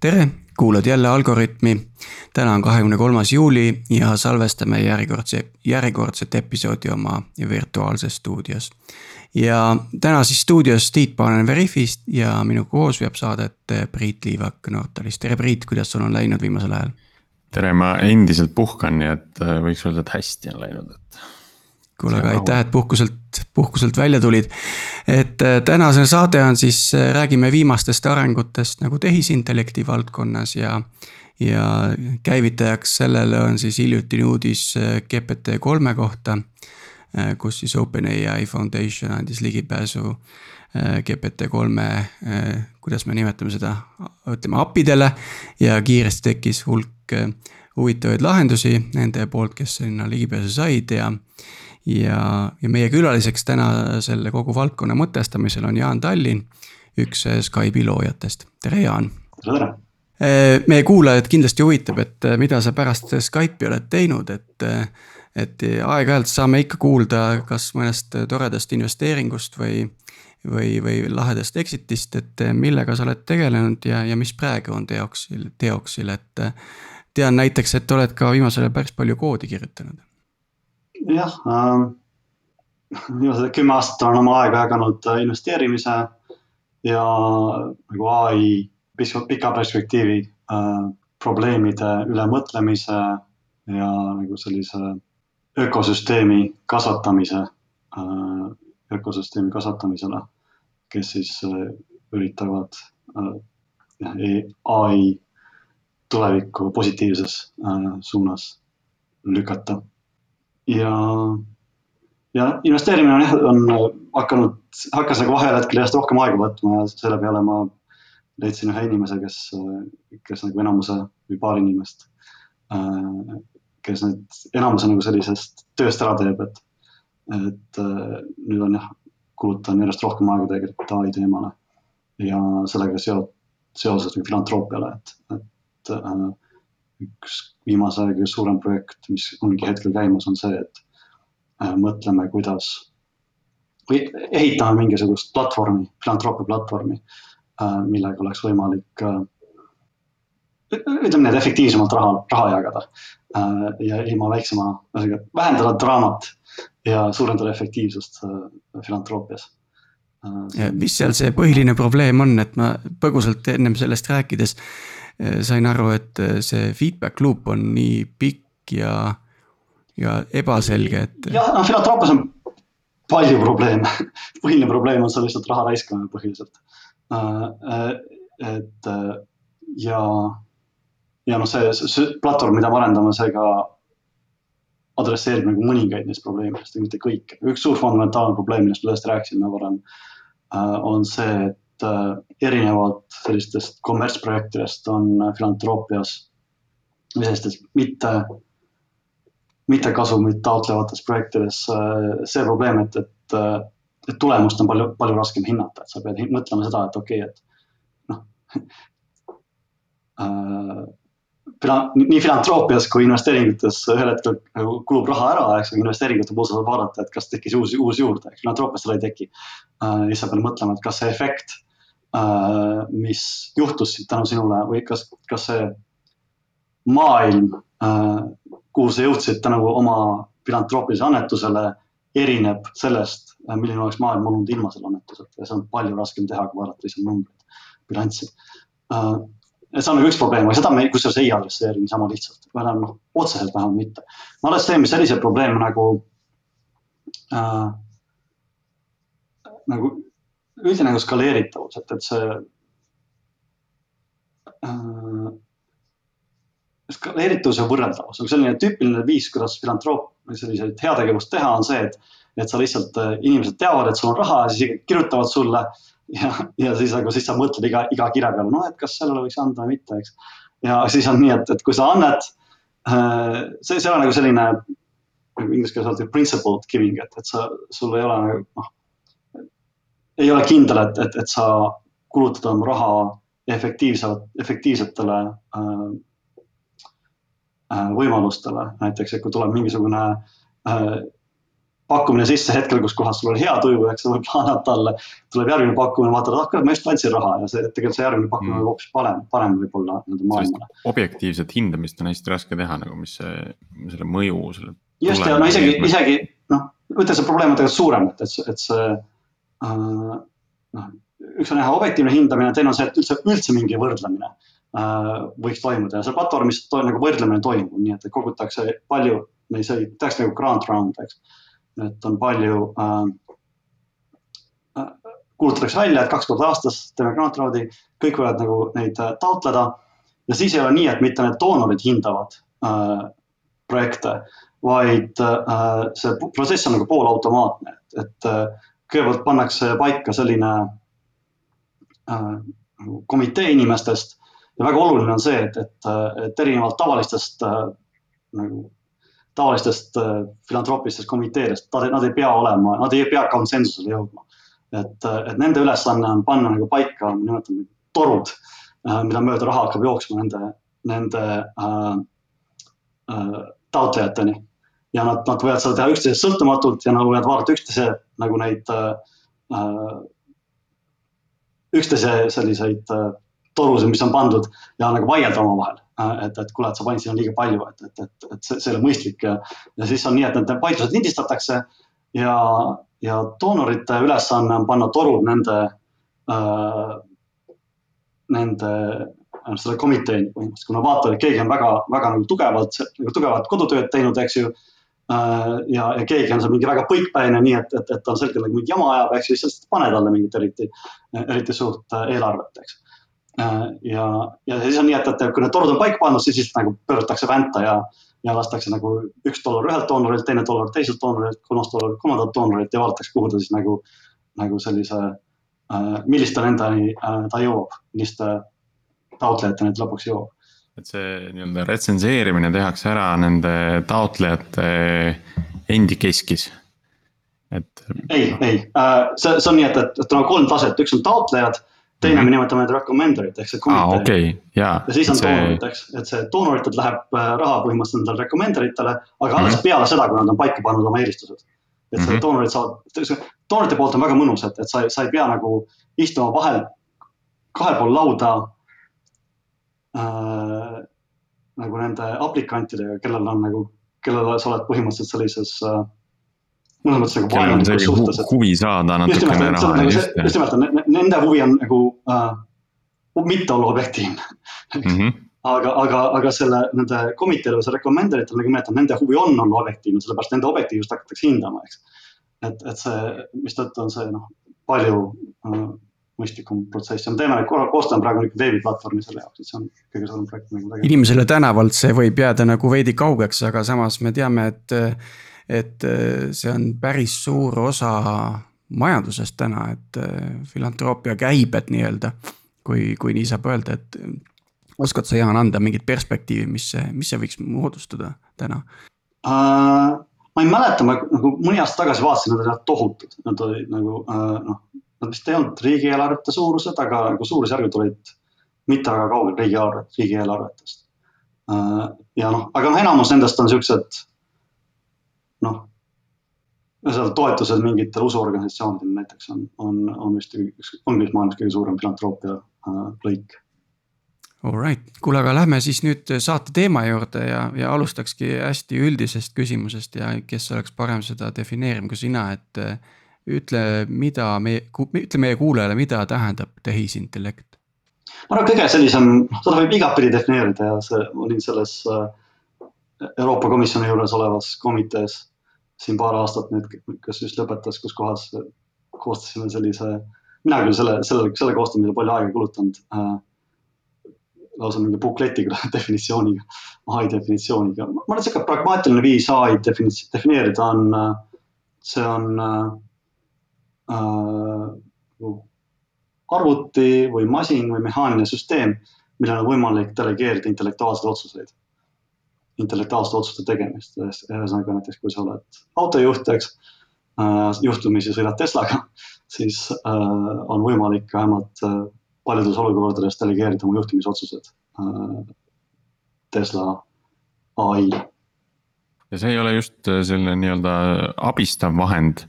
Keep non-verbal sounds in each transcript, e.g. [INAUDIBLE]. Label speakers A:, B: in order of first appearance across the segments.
A: tere, kuulad jälle Algorütmi. täna on kahekümne kolmas juuli ja salvestame järjekordse, järjekordset episoodi oma virtuaalses stuudios. ja täna siis stuudios Tiit Paananen Veriffist ja minuga koos veab saadet Priit Liivak Nortalist. tere, Priit, kuidas sul on läinud viimasel ajal?
B: tere, ma endiselt puhkan, nii et äh, võiks öelda, et hästi on läinud, et
A: kuule, aga aitäh, et puhkuselt, puhkuselt välja tulid. et äh, tänase saade on siis, äh, räägime viimastest arengutest nagu tehisintellekti valdkonnas ja. ja käivitajaks sellele on siis hiljutine uudis äh, GPT kolme kohta. kus siis OpenAI Foundation andis ligipääsu GPT kolme, kuidas me nimetame seda, ütleme API-dele ja kiiresti tekkis hulk huvitavaid lahendusi nende poolt, kes sinna ligipääsu said ja ja, ja meie külaliseks täna selle kogu valdkonna mõtestamisel on Jaan Tallinn, üks Skype'i loojatest, tere Jaan.
C: tere, tere
A: eh, meie kuulajad kindlasti huvitab, et eh, mida sa pärast Skype'i oled teinud, et. Eh, et aeg-ajalt saame ikka kuulda kas mõnest toredast investeeringust või, või, või lahedast exit'ist, et millega sa oled tegelenud ja, ja mis praegu on teoksil, teoksil, et. tean näiteks, et oled ka viimasel ajal päris palju koodi kirjutanud
C: jah äh,, viimased kümme aastat olen oma aega jaganud äh, investeerimise ja nagu ai pika perspektiivi äh, probleemide üle mõtlemise ja nagu sellise ökosüsteemi kasvatamise äh,, ökosüsteemi kasvatamisele, kes siis äh, üritavad äh, ai tulevikku positiivses äh, suunas lükata ja, ja investeerimine on jah, on hakanud, hakkas nagu vahel hetkel järjest rohkem aega võtma ja selle peale ma leidsin ühe inimese, kes, kes nagu enamuse või paar inimest, kes nüüd enamuse nagu sellisest tööst ära teeb, et, et nüüd on jah, kulutan järjest rohkem aega tegelikult ai teemale ja sellega seo-, seoses nagu filantroppiale, et, et üks viimase aja kõige suurem projekt, mis ongi hetkel käimas, on see, et äh, mõtleme, kuidas või ehitame mingisugust platvormi, filantroopia platvormi äh,, millega oleks võimalik äh, ütleme nii, et efektiivsemalt raha, raha jagada ja ilma väiksema, ühesõnaga vähendada draamat ja suurendada efektiivsust filantroppias
A: äh,. Mis seal see põhiline probleem on, et ma põgusalt ennem sellest rääkides Eh, sain aru, et eh, see feedback loop on nii pikk ja, ja ebaselge, et.
C: jah, no filantroopias on palju probleeme [LAUGHS] põhiline probleem on seal lihtsalt raha raiskamine põhiliselt. Äh, et ja, ja noh, see, see platvorm, mida me arendame, see ka adresseerib nagu mõningaid neist probleemidest mitte kõike. üks suur fundamentaalne probleem, millest me tõesti rääkisime varem, äh, on see, et Äh, erinevalt sellistest kommertsprojektidest on filantroppias või sellistes mitte, mitte kasumit taotlevates projektides äh, see probleem, et, et, äh, et tulemust on palju, palju raskem hinnata, et sa pead mõtlema seda, et okei okay,, et noh [LAUGHS] nii filantroppias kui investeeringutes ühel hetkel nagu kulub raha ära, eks ju, investeeringute puhul saad vaadata, et kas tekkis uus, uus juurde, filantroppias seda ei teki äh,. siis sa pead mõtlema, et kas see efekt Äh, mis juhtus tänu sinule või kas, kas see maailm, äh, kuhu sa jõudsid tänu oma filantropilise annetusele, erineb sellest, milline oleks maailm olnud ilma selle annetuseta ja see on palju raskem teha, kui vaadata lihtsalt numbreid, bilanssi. et see on nagu üks probleem, aga seda me kusjuures ei adresseeri niisama lihtsalt, vähemalt noh, otseselt vähemalt mitte. me adresseerime selliseid probleeme nagu äh,, nagu üldine nagu skaleeritavus, et, et see äh,. skaleeritavus ja võrreldavus on selline tüüpiline viis, kuidas filantroop selliseid heategevust teha, on see, et, et sa lihtsalt äh,, inimesed teavad, et sul on raha ja siis kirjutavad sulle. Ja, ja siis nagu, siis sa mõtled iga, iga kirja peale, noh, et kas sellele võiks anda või mitte, eks. ja siis on nii, et, et kui sa annad äh,, see, see on nagu selline inglise keeles öeldakse principled giving, et, et sa, sul ei ole nagu noh ei ole kindel, et, et, et sa kulutad oma raha efektiivselt, efektiivsetele äh, äh, võimalustele, näiteks, et kui tuleb mingisugune äh, pakkumine sisse hetkel, kus kohas sul oli hea tuju, eks võib-olla annad talle, tuleb järgmine pakkumine, vaatad, ah kurat, ma just andsin raha ja see tegelikult see järgmine pakkumine mm. hoopis parem, parem võib-olla nii-öelda maailmale.
B: objektiivset hindamist on hästi raske teha nagu, mis see, selle mõju, selle.
C: just ja no isegi, isegi noh, ütle see probleem on tegelikult suurem, et, et, et see äh, noh, üks on jah objektiivne hindamine, teine on see, et üldse, üldse mingi võrdlemine äh, võiks toimuda ja seal platvormis to, nagu võrdlemine toimub, nii et kogutakse palju, see tehakse nagu grant round, eks et on palju äh, äh,, kuulutatakse välja, et kaks korda aastas teeme grant round'i, kõik võivad nagu neid äh, taotleda. ja siis ei ole nii, et mitte need doonorid hindavad äh, projekte, vaid äh, see protsess on nagu poolautomaatne, et, et äh, kõigepealt pannakse paika selline äh, komitee inimestest ja väga oluline on see, et, et, et erinevalt tavalistest äh, nagu tavalistest äh, filantroopilistest komiteedest, nad ei pea olema, nad ei pea konsensusele jõudma. et, äh, et nende ülesanne on panna nagu paika, nimetame torud, äh, mida mööda raha hakkab jooksma nende, nende äh, äh, taotlejateni. ja nad, nad võivad seda teha üksteisest sõltumatult ja nad võivad vaadata üksteise nagu neid äh,, üksteise selliseid äh, torusid, mis on pandud ja nagu vaielda omavahel et, et kuule, et sa panid sinna liiga palju, et, et, et, et see, see ei ole mõistlik ja, ja siis on nii, et need vaidlused lindistatakse ja, ja doonorite ülesanne on panna torud nende äh,, nende äh, selle komiteeni põhimõtteliselt, kui nad vaatavad, et keegi on väga, väga nagu tugevalt, nagu tugevat kodutööd teinud, eks ju äh,. ja, ja keegi on seal mingi väga põikpäine, nii et, et, et ta on selgelt nagu mingi jama ajab, eks ju, siis pane talle mingit eriti, eriti suurt äh, eelarvet, eks Äh, ja, ja siis on nii, et, et kui need torud on paika pandud, siis lihtsalt nagu pööratakse vänta ja, ja lastakse nagu üks dollar ühelt doonorilt, teine dollar teiselt doonorilt, kolmas dollar kolmandalt doonorilt ja vaadatakse, kuhu ta siis nagu, nagu sellise äh,, milliste nendeni äh, ta jõuab, milliste taotlejateni ta lõpuks jõuab.
B: et see nii-öelda retsenseerimine tehakse ära nende taotlejate endi keskis
C: et. ei, ei, äh, see, see on nii, et, et, et on kolm taset, üks on taotlejad teine mm -hmm. me nimetame neid recommender'it ehk see
B: komitee ah,. Okay. Yeah,
C: ja siis on see... doonorid, eks, et see doonoritelt läheb äh, raha põhimõtteliselt nendele recommender itele, aga alles mm -hmm. peale seda, kui nad on paika pannud oma eelistused. et mm -hmm. doonorid saavad, doonorite poolt on väga mõnus, et, et sa, sa ei pea nagu istuma vahel, kahel pool lauda äh,. nagu nende aplikantidega, kellel on nagu, kellele sa oled põhimõtteliselt sellises äh, mõnes mõttes nagu vaenulikus suhtes.
B: huvi saada natukene raha.
C: Nagu just, nimelt, nende huvi on nagu äh, mitte olla objektiivne mm. -hmm. aga, aga, aga selle, nende komiteele või selle recommender itel, nagu ma nimetan, nende huvi on olla objektiivne, sellepärast nende objektiivsust hakatakse hindama, eks. et, et see, mistõttu on see noh, palju äh, mõistlikum protsess ja me teeme, koostame praegu ikka veebi platvormi selle jaoks, et see on kõige suurem projekt nagu
A: inimesele tänavalt see võib jääda nagu veidi kaugeks, aga samas me teame, et et äh, see on päris suur osa majandusest täna, et äh, filantroopia käibed nii-öelda. kui, kui nii saab öelda, et äh, oskad sa, Jaan, anda mingit perspektiivi, mis see, mis see võiks moodustada täna
C: uh,? ma ei mäleta, ma nagu mõni aasta tagasi vaatasin, nad olid tohutud, nad olid nagu uh, noh, nad vist ei olnud riigieelarvete suurused, aga nagu suurusjärgud olid mitte väga kaugel riigieelarvet, riigieelarvetest uh,. ja noh, aga noh, enamus nendest on siuksed noh, seal toetused mingitele usuorganisatsioonidele näiteks on, on, on vist üks, on vist maailmas kõige suurem filantroopia äh, lõik.
A: Alright, kuule, aga lähme siis nüüd saate teema juurde ja, ja alustakski hästi üldisest küsimusest ja kes oleks parem seda defineerima kui sina, et äh, ütle, mida meie, ütle meie kuulajale, mida tähendab tehisintellekt?
C: ma arvan, kõige sellisem, seda võib igatpidi defineerida ja see, olin selles äh, Euroopa Komisjoni juures olevas komitees siin paar aastat nüüd, kas just lõpetas, kus kohas koostasime sellise, mina küll selle, selle, selle koostamisele palju aega kulutanud äh,. lausa mingi bukletiga [LAUGHS] definitsiooniga, ai definitsiooniga, ma arvan, et sihuke pragmaatiline viis ai defineerida on, äh, see on äh, äh, arvuti või masin või mehaaniline süsteem, millel on võimalik delegeerida intellektuaalseid otsuseid intellektuaalsete otsuste tegemist, ühesõnaga näiteks kui sa oled autojuht, eks äh,, juhtumisi sõidad Teslaga, [LAUGHS] siis äh, on võimalik vähemalt äh, paljudes olukordades delegeerida oma juhtimisotsused äh, Tesla ai
B: ja see ei ole just selline nii-öelda abistav vahend,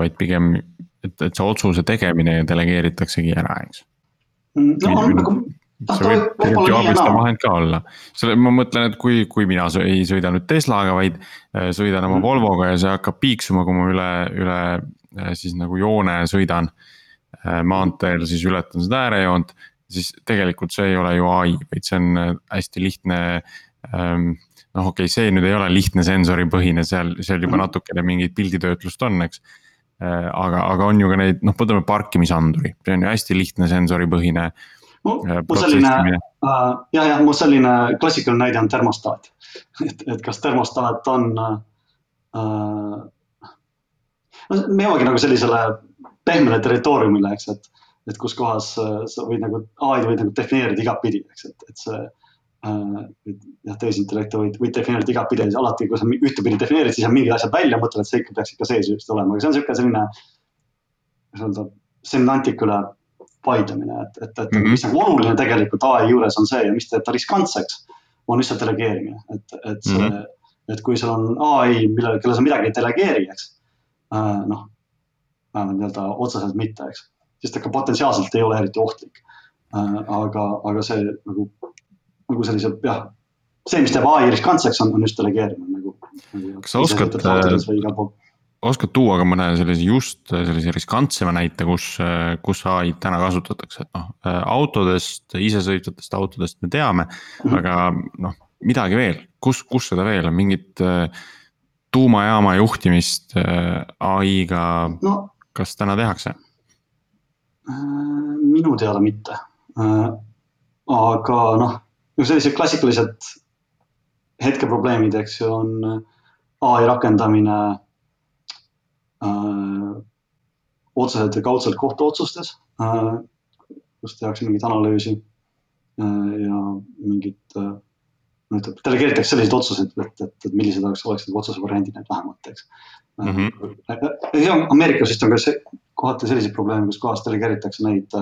B: vaid pigem, et, et see otsuse tegemine delegeeritaksegi ära, eks.
C: Mm, no nagu
B: see võib tegelikult ju abistav vahend ka olla. selle, ma mõtlen, et kui, kui mina ei sõida nüüd Teslaga, vaid äh, sõidan oma mm. Volvoga ja see hakkab piiksuma, kui ma üle, üle äh, siis nagu joone sõidan. Äh, maanteel siis ületan seda äärejoont, siis tegelikult see ei ole ju ai, vaid see on hästi lihtne ähm, noh, okei okay,, see nüüd ei ole lihtne sensoripõhine, seal, seal juba mm. natukene mingit pilditöötlust on, eks. aga, aga on ju ka neid, noh, võtame parkimisanduri, see on ju hästi lihtne sensoripõhine
C: mu selline äh,, jah, jah, mu selline klassikaline näide on termostaat. [LAUGHS] et, et kas termostaat on äh,. no me jõuame nagu sellisele pehmele territooriumile, eks, et, et kus kohas äh, sa võid nagu, ai-d võid nagu defineerida igatpidi, eks, et, et see äh,. jah, tehisintellekti võid, võid defineerida igatpidi, alati kui sa ühtepidi defineerid, siis on mingid asjad välja, mõtled, et see ikka peaks ikka sees just olema, aga see on sihuke selline. kuidas öelda, semantik üle vaidlemine, et, et, et mm -hmm. mis nagu oluline tegelikult ai juures on see ja mis teeb ta riskantseks, on lihtsalt delegeerimine, et, et see mm, -hmm. et kui sul on ai, millele, kelle sa midagi ei delegeeri, eks äh,. noh, vähemalt nii-öelda otseselt mitte, eks, siis ta ka potentsiaalselt ei ole eriti ohtlik äh,. aga, aga see nagu, nagu sellise jah, see, mis teeb ai riskantseks, on, on just delegeerimine nagu,
B: nagu. kas sa oskad oskad tuua ka mõne sellise just sellise riskantsema näite, kus, kus ai-d täna kasutatakse, et noh, autodest, isesõitvatest autodest me teame mm, -hmm. aga noh, midagi veel, kus, kus seda veel on, mingit tuumajaama juhtimist ai-ga no,, kas täna tehakse?
C: minu teada mitte. aga noh, sellised klassikalised hetkeprobleemid, eks ju, on ai rakendamine Äh, otseselt ja kaudselt kohtuotsustes, äh, kus tehakse mingit analüüsi äh, ja mingit, no ütleme, delegeeritakse selliseid otsuseid, et, et, et millised oleks, oleksid otsuse variandid need vähemalt, eks mm. -hmm. Ameerikas vist on ka see, kohati selliseid probleeme, kus kohas delegeeritakse neid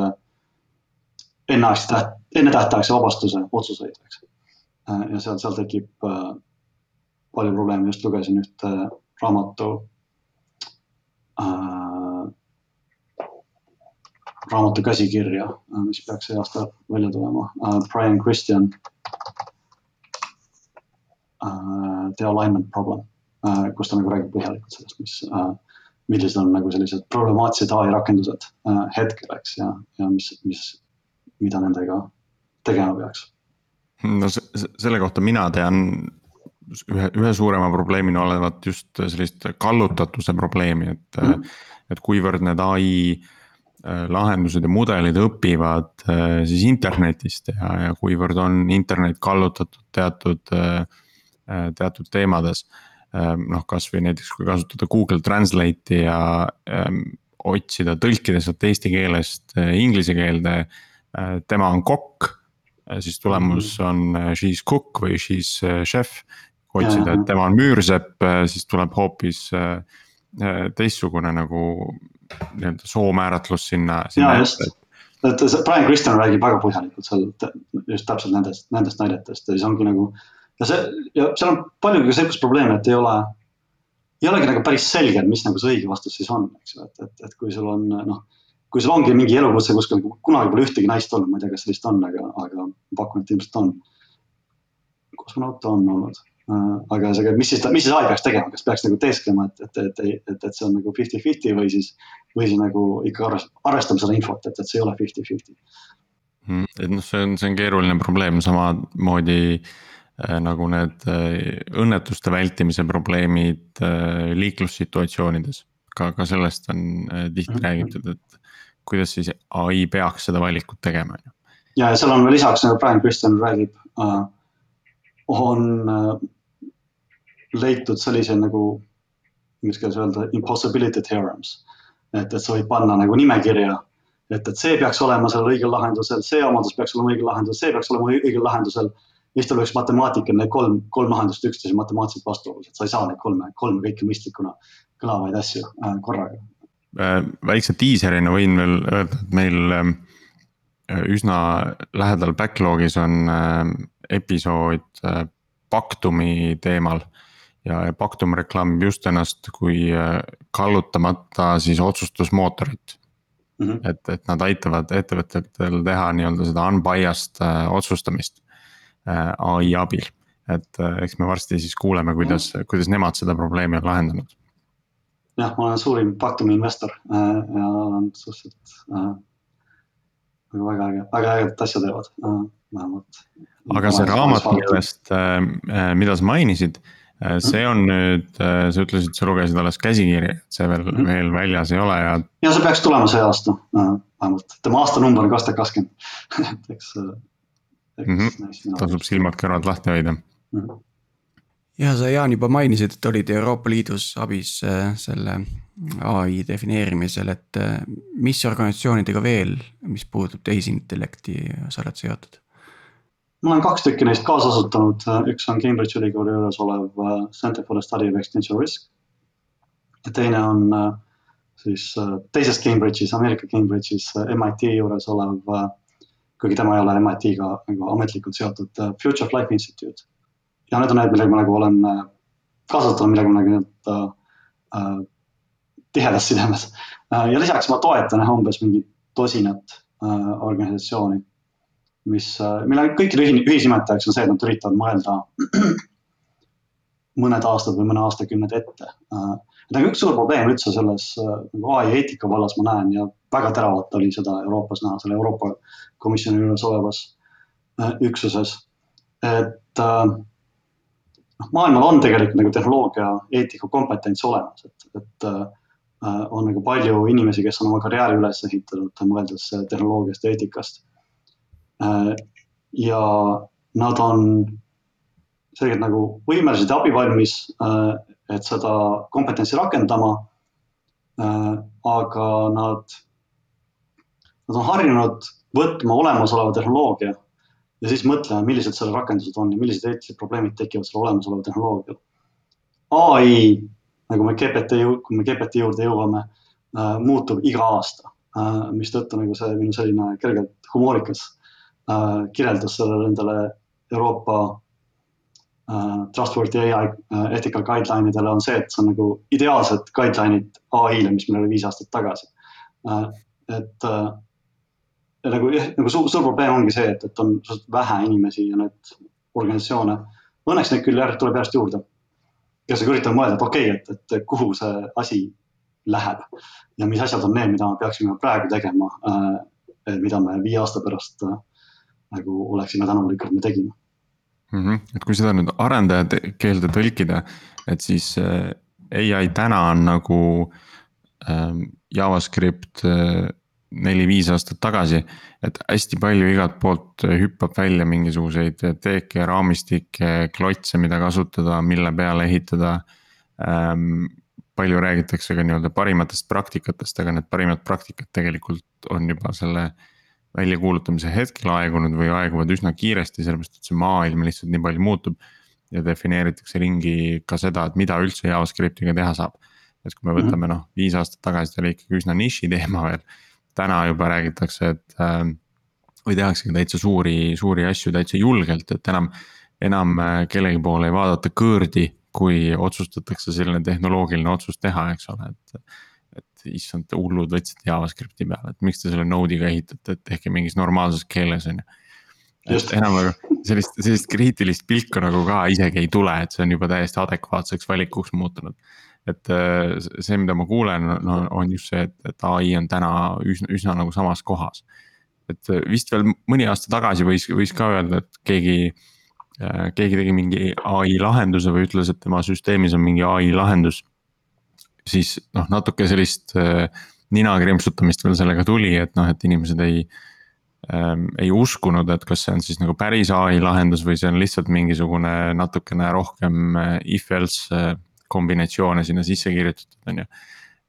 C: enneaegse täht-, ennetähtaegse vabastuse otsuseid, eks. ja seal, seal tekib palju probleeme, just lugesin ühte raamatu äh, raamatu käsikirja, äh, mis peaks see aasta välja tulema äh,. Brian Christian äh,. The alignment problem äh,, kus ta nagu räägib põhjalikult sellest, mis äh,, millised on nagu sellised problemaatilised ai rakendused äh, hetkel, eks ja, ja mis, mis, mida nendega tegema peaks.
B: no selle kohta mina tean ühe, ühe suurema probleemina olevat just sellist kallutatuse probleemi, et mm, -hmm. et kuivõrd need ai äh, lahendused ja mudelid õpivad äh, siis internetist ja, ja kuivõrd on internet kallutatud teatud, äh, teatud teemades. noh, kasvõi näiteks kui kasutada Google Translate'i ja ähm, otsida, tõlkida sealt eesti keelest inglise keelde. tema on kokk, siis tulemus mhm. on she's cook või she's chef otsida, et tema on müürsepp, äh, siis tuleb hoopis äh, äh, teistsugune nagu nii-öelda soomääratlus sinna, sinna.
C: just, et Brian Kristjan räägib väga põhjalikult seal just täpselt nendest, nendest näidetest ja siis ongi nagu. ja see ja seal on palju ka sihukest probleemi, et ei ole, ei olegi nagu päris selge, mis nagu see õige vastus siis on, eks ju, et, et, et kui sul on noh kui sul ongi mingi elukutse kuskil, kunagi pole ühtegi naist olnud, ma ei tea, kas sellist on, aga, aga pakun, et ilmselt on. kosmonaut on olnud aga see, mis siis, mis siis ai peaks tegema, kas peaks nagu teesklema, et, et, et, et, et, et see on nagu fifty-fifty või siis, või siis nagu ikka arvestama seda infot, et, et see ei ole fifty-fifty.
B: Hmm, et noh, see on, see on keeruline probleem, samamoodi äh, nagu need äh, õnnetuste vältimise probleemid äh, liiklussituatsioonides. ka, ka sellest on äh, tihti mm -hmm. räägitud, et kuidas siis ai peaks seda valikut tegema, on ju.
C: ja, ja seal on veel lisaks, nagu Brian Christian räägib äh,, on äh, leitud sellised nagu, inglise keeles öelda impossibility theorems. et, et sa võid panna nagu nimekirja, et, et see peaks olema sellel õigel lahendusel, see omadus peaks olema õigel lahendusel, see peaks olema õigel lahendusel. ja siis tal oleks matemaatika, need kolm, kolm lahendust üksteise matemaatiliselt vastuolus, et sa ei saa neid kolme, kolme kõiki mõistlikuna kõlavaid asju äh, korraga
B: äh,. väikse diiserina võin veel öelda, et meil äh, üsna lähedal backlog'is on äh, episood äh, Pactumi teemal ja Pactum reklaamib just ennast kui kallutamata siis otsustusmootorit mm. -hmm. et, et nad aitavad ettevõtetel teha nii-öelda seda unbiased äh, otsustamist äh, ai abil. et äh, eks me varsti siis kuuleme, kuidas mm, -hmm. kuidas nemad seda probleemi on lahendanud.
C: jah, ma olen suurim Factumi investor äh, ja olen suhteliselt äh, nagu väga äge, väga ägedat asja teevad äh, vähemalt.
B: aga see raamat, millest äh,, mida sa mainisid äh,, Äh, see on nüüd, äh, sa ütlesid, sa lugesid alles käsikirja, et see veel mm, -hmm. veel väljas ei ole ja.
C: ja see peaks tulema see aasta äh, vähemalt, tema aastanumber on kaks tuhat kakskümmend, et [LAUGHS] eks,
B: eks mm. -hmm. tasub silmad-kõrvad lahti hoida mm. -hmm.
A: ja sa, Jaan, juba mainisid, et olid Euroopa Liidus abis selle ai defineerimisel, et mis organisatsioonidega veel, mis puudutab tehisintellekti, sa oled seotud?
C: Ma olen kaks tükki neist kaasasutanud, üks on Cambridge'i ülikooli juures olev äh, Center for the Study of Extension Risk. ja teine on äh, siis äh, teises Cambridge'is, Ameerika Cambridge'is MIT juures olev, kuigi tema ei ole MIT-ga nagu ametlikult seotud, Future of Life Institute. ja need on need, millega ma nagu olen kaasasutanud, millega ma nagu nii-öelda äh, tihedas sidemes. ja lisaks ma toetan umbes mingi tosinat äh, organisatsiooni mis, äh, mille kõikide ühisnimetajaks on see, et nad üritavad mõelda [CLEARS THROAT] mõned aastad või mõne aastakümned ette. nagu üks suur probleem üldse selles äh, nagu ai eetika vallas ma näen ja väga teravalt oli seda Euroopas näha, selle Euroopa Komisjoni juures olevas üksuses. et noh, maailmal on tegelikult nagu tehnoloogia eetika kompetents olemas, et, et on nagu palju inimesi, kes on oma karjääri üles ehitanud, mõeldes tehnoloogiast ja eetikast Äh, ja nad on selgelt nagu võimelised ja abivalmis, äh, et seda kompetentsi rakendama. Äh, aga nad, nad on harjunud võtma olemasoleva tehnoloogia ja siis mõtlema, millised selle rakendused on ja millised eetilised probleemid tekivad selle olemasoleva tehnoloogial. ai, nagu me GPT, kui me GPT juurde jõuame, muutub iga aasta, mistõttu nagu see minu selline kergelt humoorikas Äh, kirjeldus sellele nendele Euroopa äh, trustworthy ai äh, ethical guideline idele on see, et see on nagu ideaalsed guideline'id ai-le, mis meil oli viis aastat tagasi. et ja nagu jah, nagu suur, suur probleem ongi see, et, et on vähe inimesi ja need organisatsioone, õnneks neid küll järg, tuleb järjest juurde. kes üritavad mõelda, et okei okay,, et, et kuhu see asi läheb ja mis asjad on need, mida me peaksime praegu tegema. mida me viie aasta pärast nagu oleksime tänulikud, me tegime
B: mm. -hmm. et kui seda nüüd arendaja keelde tõlkida, et siis äh, ai täna on nagu äh, JavaScript äh, neli-viis aastat tagasi. et hästi palju igalt poolt hüppab välja mingisuguseid teeke, raamistikke, klotse, mida kasutada, mille peale ehitada ähm, palju räägitakse ka nii-öelda parimatest praktikatest, aga need parimad praktikad tegelikult on juba selle äh, väljakuulutamise hetkel aegunud või aeguvad üsna kiiresti, sellepärast et see maailm lihtsalt nii palju muutub. ja defineeritakse ringi ka seda, et mida üldse JavaScriptiga teha saab. et kui me mhm. võtame noh, viis aastat tagasi ta oli ikkagi üsna niši teema veel. täna juba räägitakse, et äh, või tehaksegi täitsa suuri, suuri asju täitsa julgelt, et enam, enam äh, kellegi poole ei vaadata kõõrdi kui otsustatakse selline tehnoloogiline otsus teha, eks ole, et issand, hullud võtsite JavaScripti peale, et miks te selle node'iga ehitate, et tehke mingis normaalses keeles, on ju. et enam nagu sellist, sellist kriitilist pilku nagu ka isegi ei tule, et see on juba täiesti adekvaatseks valikuks muutunud. et äh, see, mida ma kuulen, no on just see, et, et ai on täna üsna, üsna nagu samas kohas. et äh, vist veel mõni aasta tagasi võis, võis ka öelda, et keegi äh, keegi tegi mingi ai lahenduse või ütles, et tema süsteemis on mingi ai lahendus siis noh, natuke sellist äh, nina krimpsutamist veel sellega tuli, et noh, et inimesed ei ähm,. ei uskunud, et kas see on siis nagu päris ai lahendus või see on lihtsalt mingisugune natukene rohkem äh, if else äh, kombinatsioone sinna sisse kirjutatud, on ju.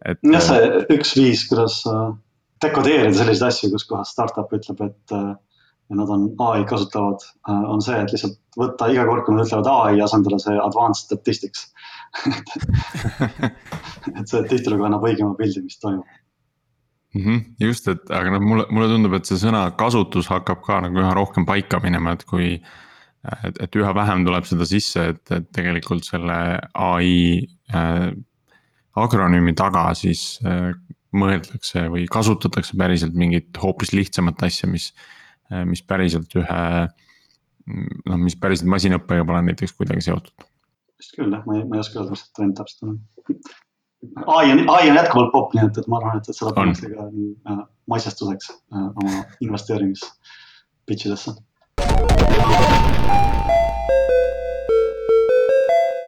C: et. jah, see üks viis, kuidas dekodeerida selliseid asju, kus kohas startup ütleb, et äh, nad on ai kasutavad, äh, on see, et lihtsalt võtta iga kord, kui nad ütlevad ai, asendada see advanced statistics [LAUGHS] et see tihtilugu annab õigema pildi, mis toimub
B: mm. -hmm, just, et aga noh, mulle, mulle tundub, et see sõna kasutus hakkab ka nagu üha rohkem paika minema, et kui et, et üha vähem tuleb seda sisse, et, et tegelikult selle ai äh, akronüümi taga siis äh, mõeldakse või kasutatakse päriselt mingit hoopis lihtsamat asja, mis, mis päriselt ühe. noh, mis päriselt masinõppega pole näiteks kuidagi seotud.
C: vist küll jah, ma ei, ma ei oska öelda, mis see trend täpselt on. ai on, ai on jätkuvalt popp, nii et, et ma arvan, et, et seda pannakse ka nii äh, maitsestuseks äh, oma investeerimis pitch idesse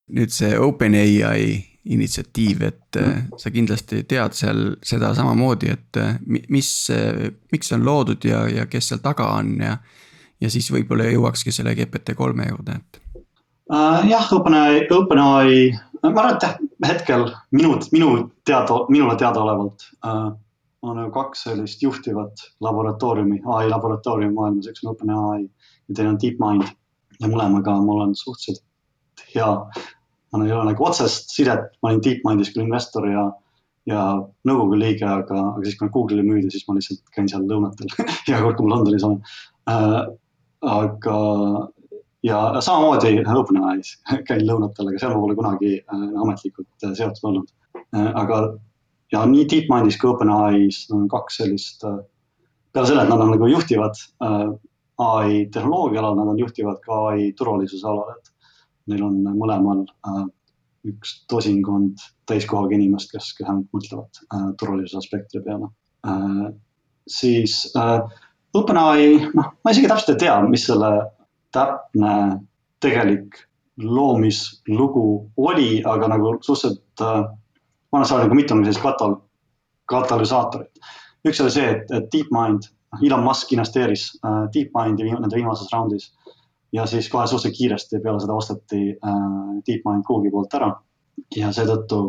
A: nüüd see OpenAI initsiatiiv, et mm. sa kindlasti tead seal seda samamoodi, et äh, mis, miks see on loodud ja, ja kes seal taga on ja. ja siis võib-olla jõuakski selle GPT kolme juurde, et
C: jah, OpenAI, OpenAI, ma arvan, et hetkel minu, minu teada, minule teadaolevalt on ju kaks sellist juhtivat laboratooriumi, ai laboratooriumi maailmas, üks on OpenAI ja teine on DeepMind. ja mõlemaga mul on suhteliselt hea mul ei ole nagu otsest sidet, ma olin DeepMindis küll investor ja, ja nõukogu liige, aga, aga siis, kui nad Google'i müüdi, siis ma lihtsalt käin seal lõunatel [LAUGHS] iga kord, kui ma Londonis olen äh,. aga, ja samamoodi OpenAI-s [LAUGHS] käin lõunatel, aga seal ma pole kunagi äh, ametlikult äh, seotud olnud äh,. aga, ja nii DeepMindis kui OpenAI-s on kaks sellist äh,, peale selle, et nad on nagu juhtivad äh, ai tehnoloogia alal, nad on juhtivad ka ai turvalisuse alal, et neil on mõlemal äh, üks tosinkond täiskohaga inimest, kes, kes ainult mõtlevad äh, turvalisuse aspektide peale äh,. siis äh, OpenAI, noh, ma isegi täpselt ei tea, mis selle täpne tegelik loomislugu oli, aga nagu suhteliselt äh,, ma olen saanud nagu mitu sellist katal-, katalüsaatorit. üks oli see, et, et DeepMind, noh, Elon Musk investeeris äh, DeepMindi nende viimases raundis ja siis kohe suhteliselt kiiresti peale seda osteti äh, DeepMind Google'i poolt ära ja seetõttu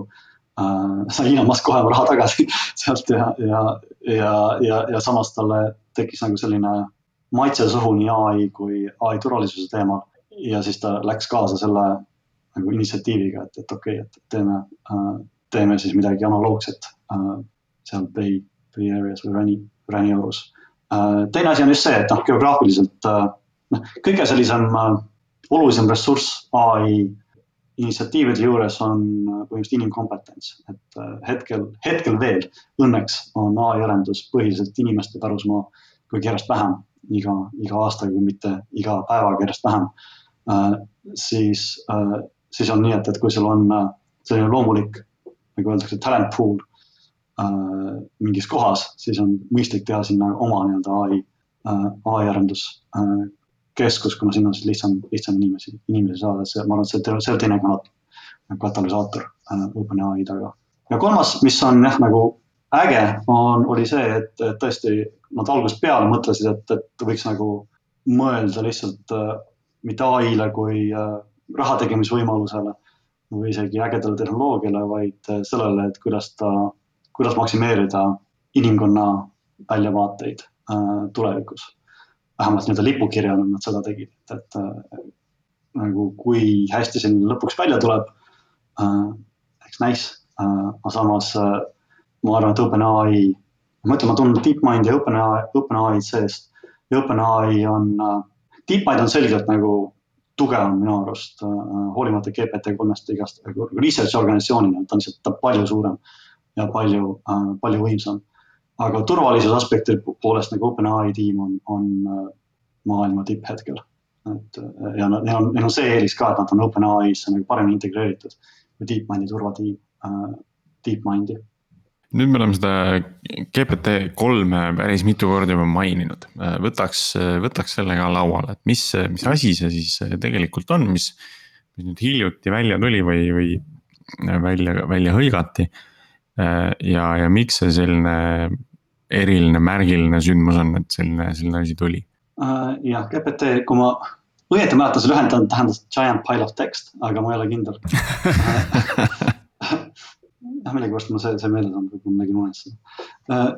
C: äh, sai Elon Musk kohe oma raha tagasi [LAUGHS] sealt ja, ja, ja, ja, ja samas talle tekkis nagu selline maitse suhu nii ai kui ai turvalisuse teemal. ja siis ta läks kaasa selle nagu initsiatiiviga, et, et okei okay,, et teeme äh,, teeme siis midagi analoogset äh, seal Bay, Bay Areas või Rani, Rani õurus äh,. teine asi on just see, et noh, geograafiliselt äh, noh, kõige sellisem äh, olulisem ressurss ai initsiatiivide juures on äh, põhimõtteliselt inimkompetents, et äh, hetkel, hetkel veel õnneks on ai arendus põhiliselt inimeste pärusmaa, kuigi järjest vähem iga, iga aastaga, kui mitte iga päevaga järjest vähem äh,. siis äh,, siis on nii, et, et kui sul on äh, selline loomulik, nagu öeldakse, talent pool äh, mingis kohas, siis on mõistlik teha sinna oma nii-öelda ai äh,, ai arendus äh, keskus, kuna sinna on siis lihtsam, lihtsam inimesi, inimesi saada, see, ma arvan, et see, see teine kanal, katalüsaator äh, OpenAI taga. ja kolmas, mis on jah, nagu äge, on, oli see, et, et tõesti nad algusest peale mõtlesid, et, et võiks nagu mõelda lihtsalt äh, mitte ai-le kui äh, raha tegemisvõimalusele või isegi ägedale tehnoloogiale, vaid äh, sellele, et kuidas ta, kuidas maksimeerida inimkonna väljavaateid äh, tulevikus vähemalt nii-öelda lipukirjana nad seda tegid, et, et äh, nagu kui hästi see lõpuks välja tuleb äh,, eks näis äh,, aga samas äh, ma arvan, et OpenAI, ma ütlen, ma tunnen DeepMindi ja OpenAI, OpenAI-d seest. Ja OpenAI on äh,, DeepMind on selgelt nagu tugevam minu arust äh, hoolimata GPT kolmest igast nagu research organisatsioonina, ta on lihtsalt, ta on palju suurem ja palju äh,, palju võimsam aga turvalisuse aspekti poolest nagu OpenAI tiim on, on äh, maailma tipp hetkel. et äh, ja neil on, neil on see eelis ka, et nad on OpenAI-sse nagu paremini integreeritud kui DeepMindi turvatiim äh,, DeepMindi
B: nüüd me oleme seda GPT kolme päris mitu korda juba maininud, äh, võtaks, võtaks selle ka lauale, et mis, mis asi see siis tegelikult on, mis. mis nüüd hiljuti välja tuli või, või välja, välja hõigati. ja, ja miks see selline eriline märgiline sündmus on, et selline, selline asi tuli?
C: Äh, jah, GPT, kui ma õieti mäletan, see lühend tähendas giant pile of text, aga ma ei ole kindel [LAUGHS] jah, millegipärast mul see, see meeles on, võib-olla ma nägin unes seda. Äh,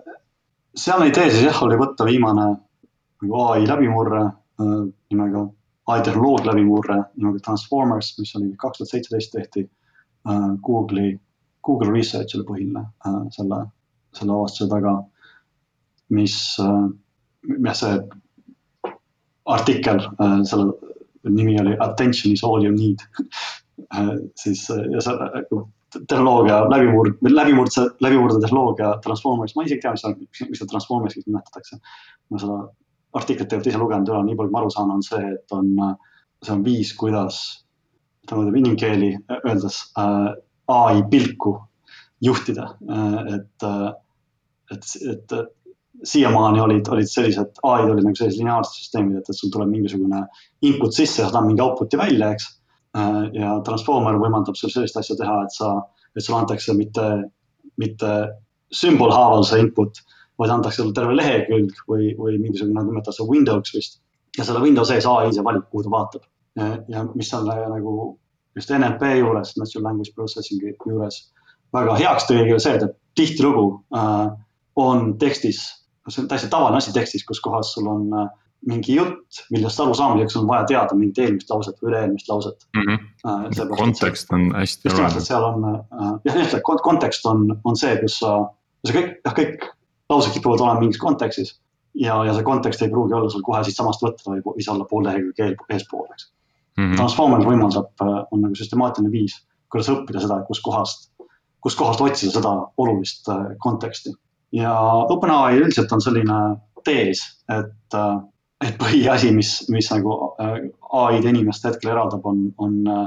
C: sealne idee siis jah, oli võtta viimane nagu ai läbimurre äh, nimega, ai tehnoloogia läbimurre nimega Transformers, mis oli kaks tuhat seitseteist tehti Google'i, Google Research oli põhiline selle, selle avastuse taga mis, jah, see artikkel äh, selle nimi oli Attention is all you need [LAUGHS] siis ja see tehnoloogia läbimurd, läbimurdse, läbimurde tehnoloogia Transformers, ma isegi ei tea, mis see, mis seda Transformers'iks nimetatakse. ma seda artiklit ei olnud ise lugenud üle, nii palju kui ma aru saan, on see, et on, see on viis, kuidas, ütleme inimkeeli öeldes äh, ai pilku juhtida äh,, et äh, et, et siiamaani olid, olid sellised, ai-d olid nagu sellised lineaarsed süsteemid, et, et sul tuleb mingisugune input sisse saad mingi output'i välja, eks. Äh, ja transformer võimaldab sul sellist asja teha, et sa, et sulle antakse mitte, mitte sümbolhaaval see input, vaid antakse sulle terve lehekülg või, või mingisugune, nad nimetavad seda window'ks vist. ja selle window sees ai ise valib, kuhu ta vaatab. ja mis on nagu just NLP juures, Natural Language Processing'i juures väga heaks tõi see, et tihtilugu äh, on tekstis, see on täiesti tavaline asi tekstis, kus kohas sul on äh, mingi jutt, millest arusaamiseks on vaja teada mingit eelmist lauset või üle-eelmist lauset
B: mm. -hmm. kontekst on hästi
C: oluline. just nimelt, et seal on äh,, jah, just, et kontekst on, on see, kus sa, see kõik, jah, kõik laused kipuvad olema mingis kontekstis. ja, ja see kontekst ei pruugi olla sul kohe siitsamast võtta, vaid võis olla pool lehekülge eespool, eks mm -hmm.. Transformer võimaldab, on nagu süstemaatiline viis, kuidas õppida seda, kuskohast, kuskohast otsida seda olulist konteksti ja OpenAI üldiselt on selline tees, et, äh, et põhiasi, mis, mis nagu äh, ai-d inimest hetkel eraldab, on, on äh,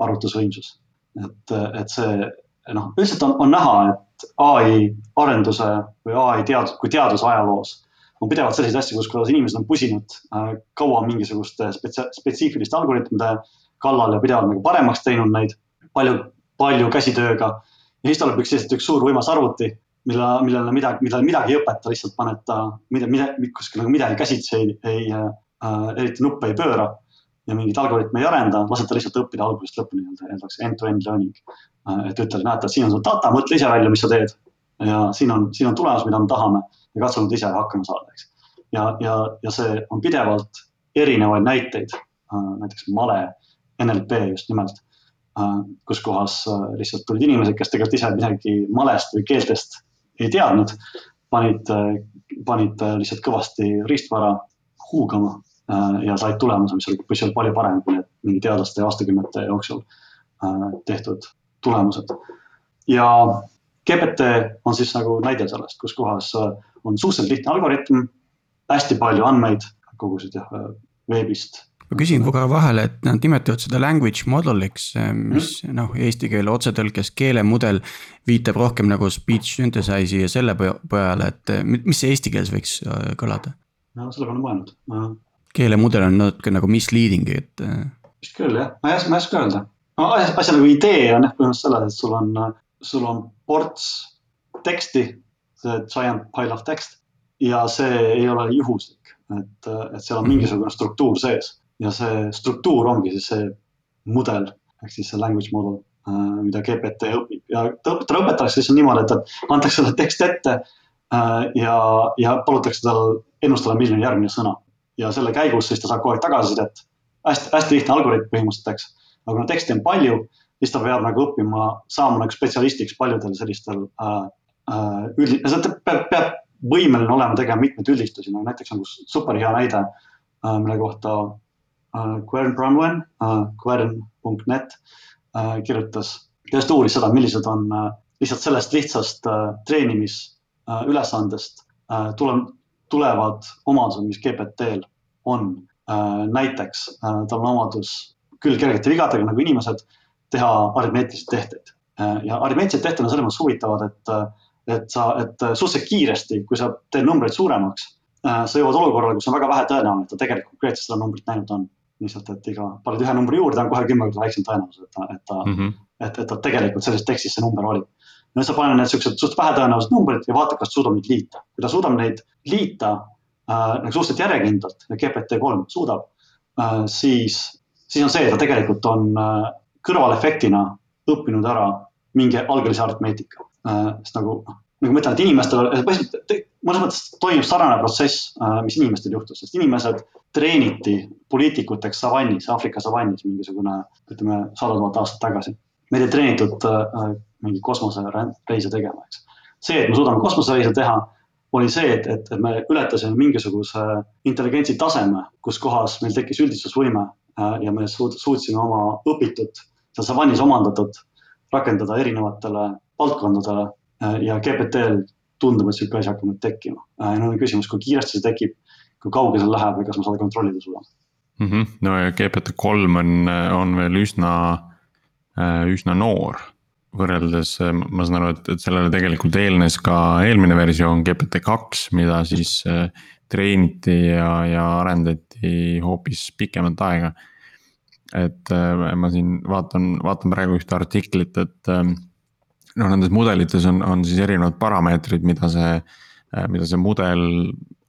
C: arvutusvõimsus. et, et see noh, üldiselt on, on näha, et ai arenduse või ai teadus, kui teaduse ajaloos on pidevalt selliseid asju, kus kuidas inimesed on pusinud äh, kaua mingisuguste spetsia-, spetsiifiliste algoritmide kallal ja pidevalt nagu paremaks teinud neid palju, palju käsitööga. ja siis tuleb üks lihtsalt üks suur võimas arvuti mille, millele midagi, millele midagi ei õpeta, lihtsalt paned ta mida, mida, kuskil nagu midagi käsitsi ei, ei äh,, eriti nuppe ei pööra ja mingit algoritmi ei arenda, lased ta lihtsalt õppida algusest lõpuni, öeldakse end-to-end learning äh,. et ütled, näete, siin on sul data, mõtle ise välja, mis sa teed. ja siin on, siin on tulemus, mida me tahame ja katsu nüüd ise hakkama saada, eks. ja, ja, ja see on pidevalt erinevaid näiteid äh,, näiteks male, NLP just nimelt äh,, kus kohas lihtsalt tulid inimesed, kes tegelikult ise midagi malest või keeltest ei teadnud, panid, panid lihtsalt kõvasti riistvara huugama äh, ja said tulemuse, mis oli, mis oli palju parem kui need mingi teadlaste aastakümnete jooksul äh, tehtud tulemused. ja GPT on siis nagu näide sellest, kus kohas äh, on suhteliselt lihtne algoritm, hästi palju andmeid kogusid jah veebist
A: ma küsin korra vahele, et nad nimetavad seda language model'iks, eh, mis mm. noh, eesti keele otsetõlkes keelemudel viitab rohkem nagu speech synthesize'i ja selle peale, et eh, mis see eesti keeles võiks eh, kõlada?
C: no selle peale mõelnud ma....
A: keelemudel on natuke nagu misleading, et.
C: vist küll jah, ma ei oska, ma ei oska öelda. no asja, asja nagu idee on jah põhimõtteliselt selles, et sul on, sul on ports teksti, see giant pile of text ja see ei ole juhuslik, et, et seal on mhm. mingisugune struktuur sees ja see struktuur ongi siis see mudel ehk siis see language model, äh, mida GPT õpib ja talle õpetatakse siis niimoodi, et antakse talle tekst ette äh, ja, ja palutakse tal ennustada, milline järgmine sõna. ja selle käigus siis ta saab kogu aeg tagasisidet. hästi, hästi lihtne algoritm põhimõtteliselt, eks. aga kuna teksti on palju, siis ta peab nagu õppima, saama nagu spetsialistiks paljudel sellistel äh, äh, üldi-, ta peab, peab võimeline olema tegema mitmeid üldistusi, no näiteks nagu super hea näide äh,, mille kohta Äh, Quern Bronwen, äh, quern.net äh, kirjutas, kes uuris seda, millised on lihtsalt sellest lihtsast treenimisülesandest tule, tulevad omadused, mis GPT-l on. näiteks tal on omadus küll kergete vigadega nagu inimesed teha aritmeetilisi tehteid ja aritmeetilised tehted on selles mõttes huvitavad, et, et sa, et suhteliselt kiiresti, kui sa teed numbreid suuremaks, sa jõuad olukorrale, kus on väga vähe tõenäoline, et ta tegelikult konkreetselt seda numbrit näinud on lihtsalt, et iga, paned ühe numbri juurde, on kohe kümme korda väiksem tõenäosus, et ta, et ta mm, -hmm. et, et ta tegelikult selles tekstis see number oli. no sa paned need siuksed suht vähetõenäolised numbrid ja vaata, kas suudab neid liita. kui ta suudab neid liita äh, nagu suhteliselt järjekindlalt ja GPT-3 suudab äh,, siis, siis on see, et ta tegelikult on äh, kõrvalefektina õppinud ära mingi algelise aritmeetika äh,. sest nagu nagu ma ütlen, et inimestel, põhimõtteliselt mõnes mõttes toimub sarnane protsess, äh, mis inimestel juhtus, sest inimesed treeniti poliitikuteks savannis, Aafrika savannis mingisugune, ütleme sada tuhat aastat tagasi. meid ei treenitud äh, mingi kosmosereise tegema, eks. see, et me suudame kosmosereise teha oli see, et, et, et me ületasime mingisuguse intelligentsi taseme, kus kohas meil tekkis üldistusvõime äh, ja me suutsime oma õpitut, seal savannis omandatud rakendada erinevatele valdkondadele äh, ja GPT-l tundub, et sihuke asi hakkab nüüd tekkima. ja nüüd on küsimus, kui kiiresti see tekib, kui kaugele see läheb ja kas me seda kontrollida suudame
B: mm. -hmm. no ja GPT kolm on, on veel üsna, üsna noor võrreldes, ma saan aru, et, et sellele tegelikult eelnes ka eelmine versioon GPT kaks, mida siis äh, treeniti ja, ja arendati hoopis pikemat aega. et äh, ma siin vaatan, vaatan praegu ühte artiklit, et äh, noh, nendes mudelites on, on siis erinevad parameetrid, mida see, mida see mudel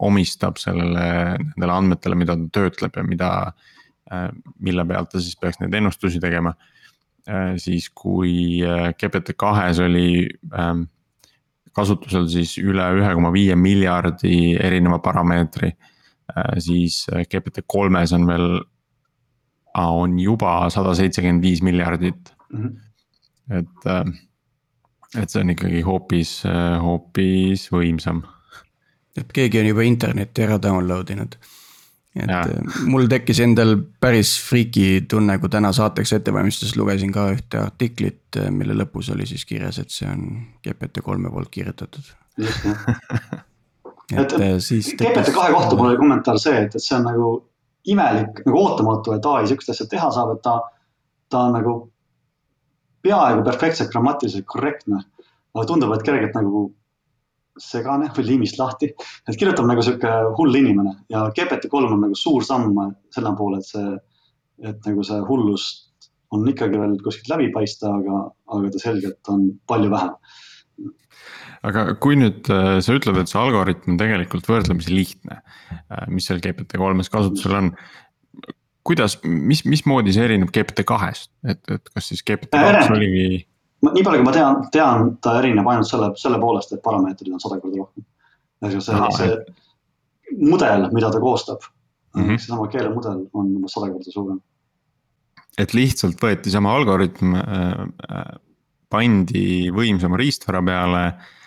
B: omistab sellele, nendele andmetele, mida ta töötleb ja mida, mille pealt ta siis peaks neid ennustusi tegema Äh, siis kui äh, GPT kahes oli ähm, kasutusel siis üle ühe koma viie miljardi erineva parameetri. Äh, siis GPT kolmes on veel, on juba sada seitsekümmend viis miljardit mm. -hmm. et, et see on ikkagi hoopis, hoopis võimsam.
A: Et keegi on juba internetti ära download inud et ja. Äh, mul tekkis endal päris friiki tunne, kui täna saateks ette valmistades lugesin ka ühte artiklit, äh, mille lõpus oli siis kirjas, et see on GPT kolme poolt kirjutatud.
C: et äh, siis. GPT kahe kohta mul oli kommentaar see, et, et see on nagu imelik, nagu ootamatu, et ai sihukest asja teha saab, et ta, ta on nagu peaaegu perfektselt grammatiliselt korrektne. aga tundub, et kergelt nagu segane või liimist lahti. et kirjutab nagu sihuke hull inimene ja GPT-3 on nagu suur samm selle poole, et see, et nagu see hullust on ikkagi veel kuskilt läbi paista, aga, aga ta selgelt on palju vähem.
B: aga kui nüüd äh, sa ütled, et see algoritm on tegelikult võrdlemisi lihtne, äh, mis seal GPT-3-s kasutusel on kuidas, mis, mismoodi see erineb GPT kahest, et, et kas siis GPT kaks oligi
C: nii palju, kui ma tean, tean, ta erineb ainult selle, selle poolest, et parameetrid on sada korda rohkem. see, see mudel, mida ta koostab mm -hmm., seesama keelemudel on umbes sada korda suurem.
B: et lihtsalt võeti sama algoritm äh,, äh pandi võimsama riistvara peale,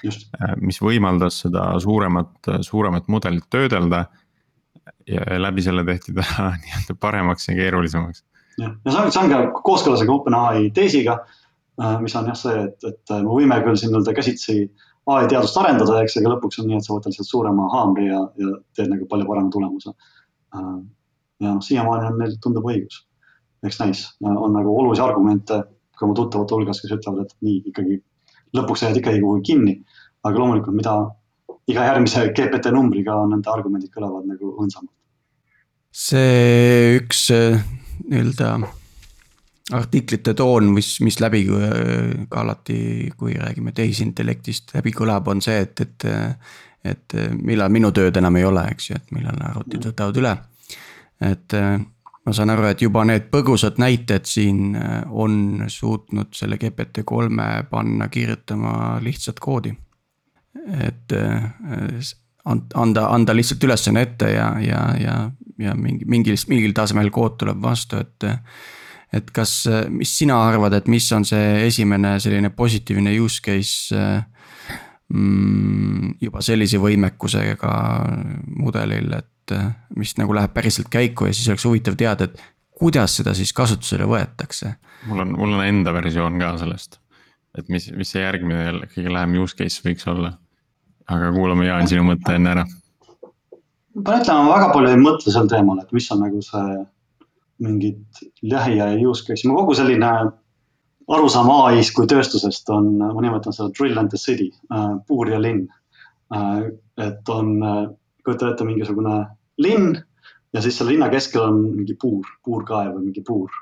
B: äh, mis võimaldas seda suuremat, suuremat mudelit töödelda. ja läbi selle tehti ta [LAUGHS] nii-öelda paremaks ja keerulisemaks.
C: jah, ja see on, see on ka kooskõlas OpenAI teesiga mis on jah see, et, et me võime küll siin nii-öelda käsitsi ai teadust arendada, eks, aga lõpuks on nii, et sa võtad lihtsalt suurema haamri ja, ja teed nagu palju parema tulemuse. Äh, ja noh, siiamaani on neil tundub õigus. eks näis, on nagu olulisi argumente ka mu tuttavate hulgas, kes ütlevad, et nii ikkagi lõpuks jääd ikkagi kuhugi kinni. aga loomulikult, mida iga järgmise GPT numbriga nende argumendid kõlavad nagu õõnsamalt.
A: see üks äh, nii-öelda artiklite toon, mis, mis läbi ka alati, kui räägime tehisintellektist, läbi kõlab, on see, et, et. et millal minu tööd enam ei ole, eks ju, et millal arvutid võtavad üle. et ma saan aru, et juba need põgusad näited siin on suutnud selle GPT kolme panna kirjutama lihtsat koodi. et anda, anda lihtsalt ülesanne ette ja, ja, ja, ja mingi, mingil, mingil tasemel kood tuleb vastu, et et kas, mis sina arvad, et mis on see esimene selline positiivne use case mm, juba sellise võimekusega mudelil, et mis nagu läheb päriselt käiku ja siis oleks huvitav teada, et kuidas seda siis kasutusele võetakse?
B: mul on, mul on enda versioon ka sellest, et mis, mis see järgmine kõige lähem use case võiks olla. aga kuulame Jaan sinu mõtte enne ära.
C: ma pean ütlema, ma väga palju ei mõtle sel teemal, et mis on nagu see mingit lähiaja use case'i, mu kogu selline arusaam ai-st kui tööstusest on, ma nimetan seda drill and the city äh,, puur ja linn äh,. et on äh,, kujuta ette mingisugune linn ja siis selle linna keskel on mingi puur, puurkaev või mingi puur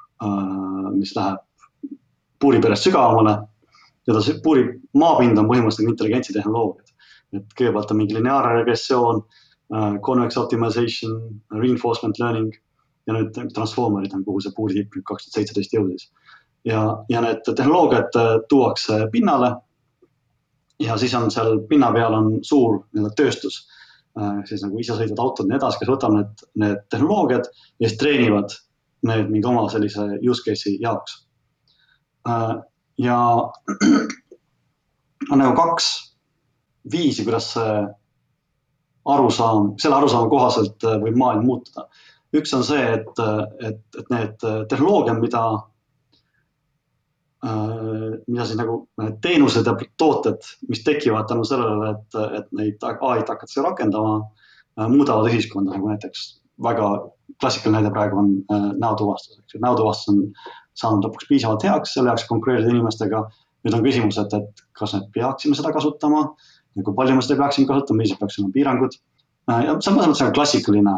C: mis läheb puuri perest sügavamale. ja ta puuri maapind on põhimõtteliselt intelligentsi tehnoloogiad. et kõigepealt on mingi lineaarne regressioon convex optimization, reinforcement learning ja nüüd Transformerid on, kuhu see puuri tipp nüüd kaks tuhat seitseteist jõudis. ja, ja need tehnoloogiad äh, tuuakse pinnale. ja siis on seal pinna peal on suur nii-öelda tööstus äh,, siis nagu isesõitvad autod ja nii edasi, kes võtavad need, need tehnoloogiad ja siis treenivad need mingi oma sellise use case'i jaoks äh,. ja [CLEARS THROAT] on nagu kaks viisi, kuidas see arusaam, selle arusaama kohaselt võib maailm muutuda. Üks on see, et, et, et need tehnoloogiad, mida Äh, mida siis nagu need teenused ja tooted, mis tekivad tänu sellele, et, et neid ai-d hakatakse rakendama, äh, muudavad ühiskonda, nagu näiteks väga klassikaline näide praegu on äh, näotuvastus, eks ju, näotuvastus on saanud lõpuks piisavalt heaks, selle jaoks konkureerida inimestega. nüüd on küsimus, et, et kas me peaksime seda kasutama ja kui palju me seda peaksime kasutama, millised peaks olema piirangud. ja on mõnes mõttes klassikaline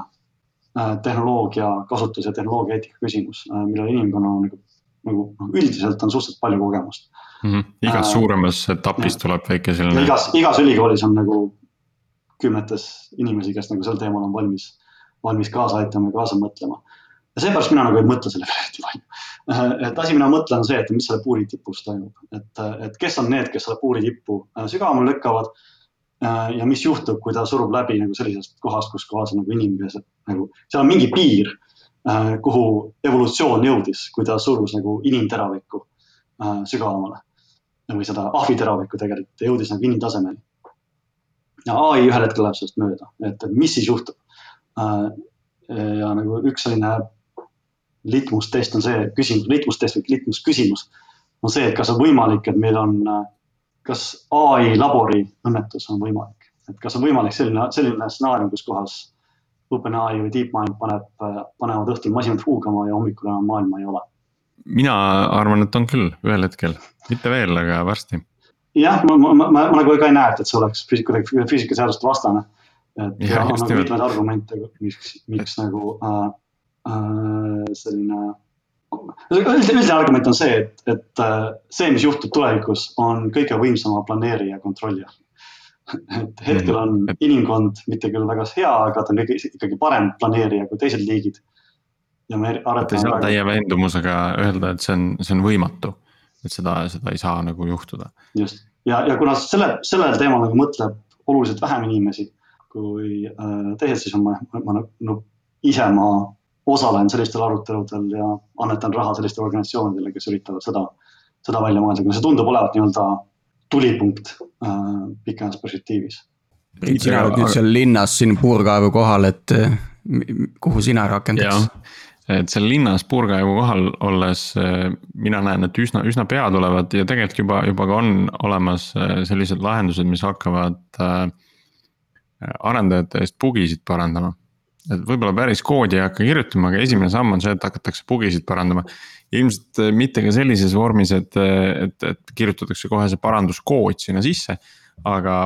C: tehnoloogia kasutus ja tehnoloogia eetika küsimus, millele inimkonnal on nagu nagu noh, üldiselt on suhteliselt palju kogemust
B: mm. -hmm. igas äh, suuremas etapis tuleb väike selline.
C: igas, igas ülikoolis on nagu kümnetes inimesi, kes nagu sel teemal on valmis, valmis kaasa aitama ja kaasa mõtlema. ja seepärast mina nagu ei mõtle selle peale eriti palju. Äh, et asi, mida ma mõtlen, on see, et mis selle puuri tipus toimub, et, et kes on need, kes selle puuri tippu äh, sügavamale lükkavad. Äh, ja mis juhtub, kui ta surub läbi nagu sellisest kohast, kus kohas on nagu inimesed nagu, seal on mingi piir Äh, kuhu evolutsioon jõudis, kui ta surus nagu inimteravikku äh, sügavamale. või seda ahviteravikku tegelikult jõudis nagu inimtasemeni. ja ai ühel hetkel läheb sellest mööda, et, mis siis juhtub. Äh, ja nagu üks selline litmustest on see küsimus, litmustest või litmusküsimus on see, et kas on võimalik, et meil on, kas ai labori õnnetus on võimalik, et kas on võimalik selline, selline stsenaarium, kus kohas OpenAI või DeepMind paneb, panevad õhtul masinad huugama ja hommikul enam maailma ei ole.
B: mina arvan, et on küll ühel hetkel, mitte veel, aga varsti.
C: jah, ma, ma, ma, ma nagu ka ei näe, et see oleks kuidagi füüsikaseaduste vastane. et ja, on nagu mitmeid argumente, miks, miks nagu äh, äh, selline üldine argument on see, et, et äh, see, mis juhtub tulevikus, on kõige võimsama planeerija kontrolli all et hetkel on mm. inimkond mitte küll väga hea, aga ta on kõige, ikkagi parem planeerija kui teised liigid.
B: ja me arvatame. ei saa täie veendumusega öelda, et see on, see on võimatu, et seda, seda ei saa nagu juhtuda.
C: just ja, ja kuna selle, sellel teemal nagu mõtleb oluliselt vähem inimesi kui äh, teised, siis on ma, ma no, ise ma osalen sellistel aruteludel ja annetan raha sellistele organisatsioonidele, kes üritavad seda, seda välja mõelda, kuna see tundub olevat nii-öelda tulipunkt äh, pikemas perspektiivis.
A: Priit, sina oled nüüd seal linnas siin puurkaevu kohal, et äh, kuhu sina rakendaks?
B: et seal linnas puurkaevu kohal olles äh, mina näen, et üsna, üsna pea tulevad ja tegelikult juba, juba ka on olemas äh, sellised lahendused, mis hakkavad äh, arendajate eest bugisid parandama. Et võib-olla päris koodi ei hakka kirjutama, aga esimene samm on see, et hakatakse bugisid parandama ilmselt äh, mitte ka sellises vormis, et, et, et kirjutatakse kohe see paranduskood sinna sisse, aga.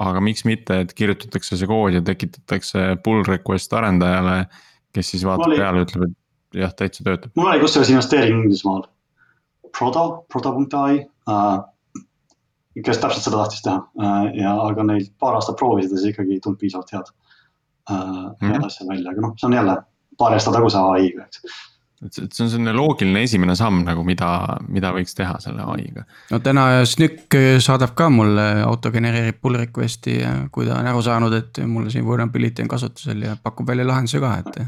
B: aga miks mitte, et kirjutatakse see kood ja tekitatakse pull request arendajale, kes siis vaatab oli... peale, ütleb, et jah, täitsa töötab.
C: mul oli kusjuures investeering Inglismaal, Prodo, prodo.ai uh, kes täpselt seda tahtis teha uh, ja, aga neil paar aastat proovisid ja siis ikkagi ei tulnud piisavalt head mm -hmm. asja välja, aga noh, see on jälle paari aasta taguse ai-ga, eks
B: et see, see on selline loogiline esimene samm nagu, mida, mida võiks teha selle ai-ga.
A: no täna Snük saadab ka mulle, autogenereerib pull request'i ja kui ta on aru saanud, et mul siin vulnerability on kasutusel ja pakub välja lahenduse ka, et.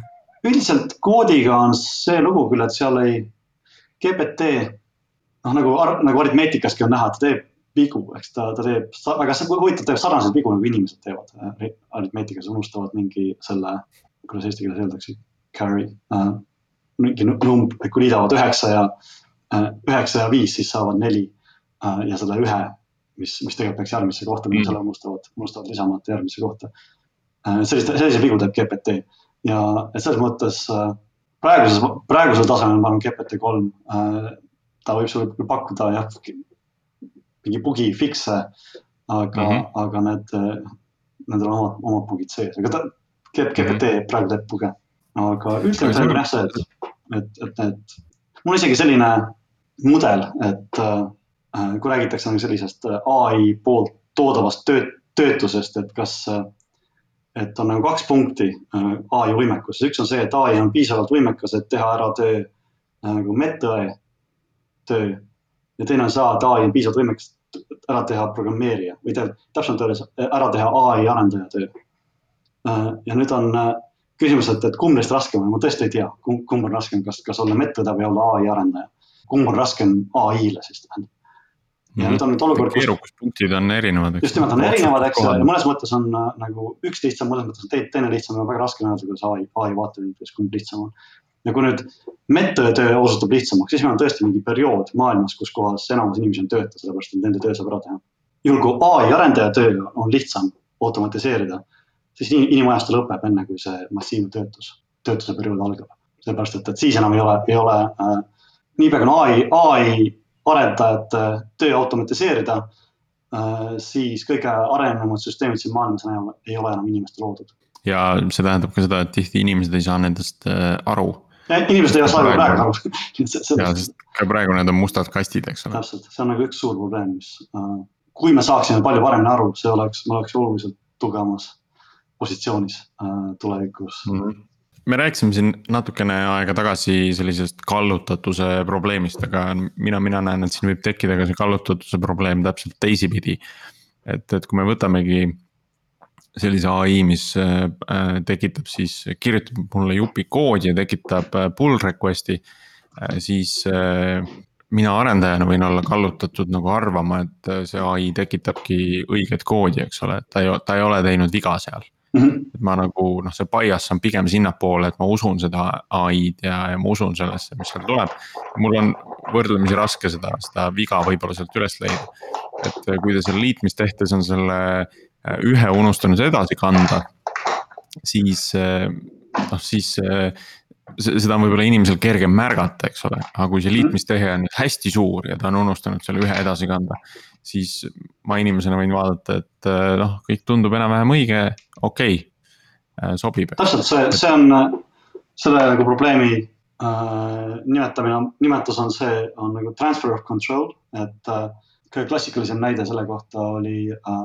C: üldiselt koodiga on see lugu küll, et seal ei, GPT noh, nagu, nagu aritmeetikaski on näha, et ta teeb vigu, eks ta, ta teeb väga huvitav, teeb sarnaseid vigu nagu inimesed teevad aritmeetikas, unustavad mingi selle, kuidas eesti keeles öeldakse, carry uh, mingi numb, kui liidavad üheksa ja, äh, üheksa ja viis, siis saavad neli. Äh, ja selle ühe, mis, mis tegelikult peaks järgmisse kohta minema, selle unustavad, unustavad lisamata järgmisse kohta. Äh, sellist, selliseid vigu teeb GPT ja et selles mõttes praeguses, praegusel tasemel ma arvan GPT kolm, ta võib sulle pakkuda jah, mingi bugi fix'e, aga mm, -hmm. aga need, nendel on omad, omad bugid sees, aga ta, GPT mm -hmm. praegu teeb buge aga trend on jah see, et, et, et need, mul isegi selline mudel, et äh, kui räägitakse nagu sellisest äh, ai poolt toodavast tööt, töötusest, et kas äh,, et on nagu kaks punkti äh, ai võimekuses, üks on see, et ai on piisavalt võimekas, et teha ära töö nagu medõe töö ja teine on see, et ai on piisavalt võimekas ära teha programmeerija või täpsemalt öeldes ära teha ai arendaja töö äh,. ja nüüd on äh, küsimus, et, et kumb neist raskem on, ma tõesti ei tea, kumb, kumb on raskem, kas, kas olla medõde või olla ai arendaja. kumb on raskem ai-le siis tähendab. ja nüüd on nüüd olukord,
B: kus. keerukuspunktid on erinevad.
C: just nimelt on erinevad, eks ole, ja mõnes mõttes on äh, nagu üks lihtsam, mõnes mõttes on teine lihtsam ja väga raske on öelda, kuidas ai, ai vaatevinklist, kumb lihtsam on. Ja kui nüüd medtöö töö osutub lihtsamaks, siis meil on tõesti mingi periood maailmas, kus kohas enamus inimesi on tööta, sellepärast et nende töö saab ära teha. juhul kui ai arendaja töö on lihtsam automatiseerida, siis inimajastu lõpeb, enne kui see massiivne töötus, töötuse periood algab. sellepärast et, et siis enam ei ole, ei ole äh, niipea kui on ai, ai arendajate töö automatiseerida, äh, siis kõige arenenumad süsteemid siin maailmas enam ei ole enam inimeste loodud.
B: ja see tähendab ka seda, et tihti inimesed ei saa nendest äh, aru.
C: Inimesed ei saa praegu aru
B: ja, sest ka praegu need on mustad kastid, eks ole.
C: täpselt, see on nagu üks suur probleem, mis, äh, kui me saaksime palju paremini aru, see oleks, me oleks oluliselt tugevamas positsioonis tulevikus mm. -hmm
B: me rääkisime siin natukene aega tagasi sellisest kallutatuse probleemist, aga mina, mina näen, et siin võib tekkida ka see kallutatuse probleem täpselt teisipidi. et, et kui me võtamegi sellise ai, mis äh, tekitab siis, kirjutab mulle jupi koodi ja tekitab äh, pull request'i äh,, siis äh, mina arendajana võin olla kallutatud nagu arvama, et äh, see ai tekitabki õiget koodi, eks ole, et ta ei, ta ei ole teinud viga seal -hmm. et ma nagu noh, see bias on pigem sinnapoole, et ma usun seda ai-d ja, ja ma usun sellesse, mis seal tuleb. mul on võrdlemisi raske seda, seda viga võib-olla sealt üles leida. et kui te selle liitmist tehtes on selle äh, ühe unustanud edasi kanda, siis äh, noh, siis äh, seda on võib-olla inimesel kergem märgata, eks ole, aga kui see liitmistehe on nüüd hästi suur ja ta on unustanud selle ühe edasi kanda. siis ma inimesena võin vaadata, et äh, noh, kõik tundub enam-vähem õige, okei okay,, äh, sobib.
C: täpselt, see, see on selle nagu probleemi äh, nimetamine, nimetus on see, on nagu transfer of control, et äh, kõige klassikalisem näide selle kohta oli äh,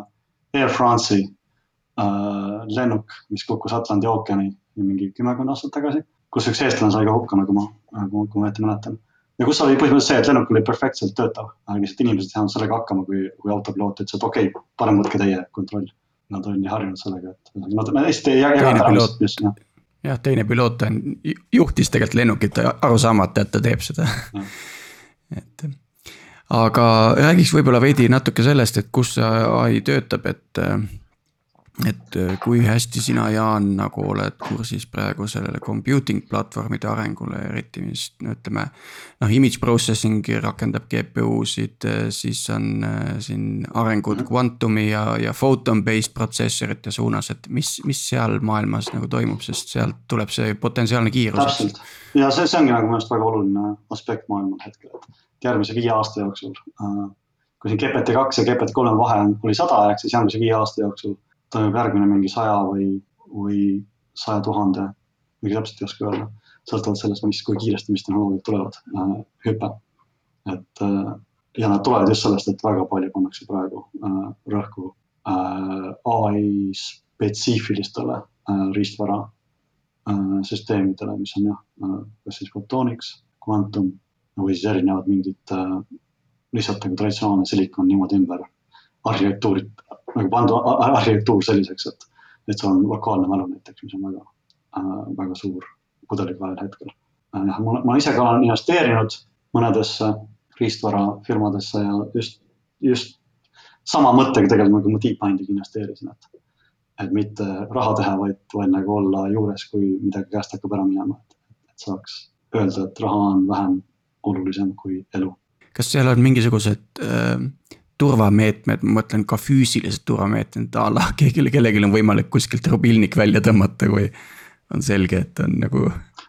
C: Air France'i äh, lennuk, mis kukkus Atlandi ookeani mingi kümmekond aastat tagasi kus üks eestlane sai ka hukka, nagu ma, nagu, kui ma õieti mäletan. ja kus oli põhimõtteliselt see, et lennuk oli perfektselt töötav, aga lihtsalt inimesed ei saanud sellega hakkama, kui, kui autopiloot ütles, et okei okay,, parem võtke teie kontroll. Nad on nii harjunud sellega, et nad, hästi ei jaganud ära just, jah
A: jah, teine piloot on, juhtis tegelikult lennukit aru saamata, et ta teeb seda. [LAUGHS] et aga räägiks võib-olla veidi natuke sellest, et kus see ai töötab, et et äh, kui hästi sina, Jaan, nagu oled kursis praegu sellele computing platvormide arengule, eriti mis no ütleme. noh, image processing rakendab GPU-sid, äh, siis on äh, siin arengud. Quantumi ja, ja photon based protsessorite suunas, et mis, mis seal maailmas nagu toimub, sest sealt tuleb see potentsiaalne kiirus.
C: täpselt ja see, see ongi nagu minu arust väga oluline aspekt maailmal hetkel, et järgmise viie aasta jooksul äh,. kui siin GPT kaks ja GPT kolme vahe on, oli sada, ehk siis järgmise viie aasta jooksul toimub järgmine mingi saja või, või saja tuhande, mingi täpselt ei oska öelda, sõltuvalt sellest, mis, kui kiiresti, mis tehnoloogiad tulevad äh,, hüpe. et äh, ja nad tulevad just sellest, et väga palju pannakse praegu rõhku ai spetsiifilistele riistvara süsteemidele, mis on jah kas siis photonics, quantum või siis erinevad mingid äh, lihtsalt nagu traditsionaalne silikon niimoodi ümber arhitektuurid nagu pandud arhitektuur selliseks, et, et sul on lokaalne mälu näiteks, mis on väga äh,, väga suur pudelikael hetkel äh,. jah, ma, ma ise ka olen investeerinud mõnedesse riistvarafirmadesse ja just, just sama mõttega tegelikult nagu ma DeepMindiga investeerisin, et, et mitte raha teha, vaid, vaid nagu olla juures, kui midagi käest hakkab ära minema, et, et saaks öelda, et raha on vähem olulisem kui elu.
A: kas seal on mingisugused äh, turvameetmed, ma mõtlen ka füüsilised turvameetmed a la kellelgi, kellelgi on võimalik kuskilt rubilnik välja tõmmata, kui on selge, et on nagu.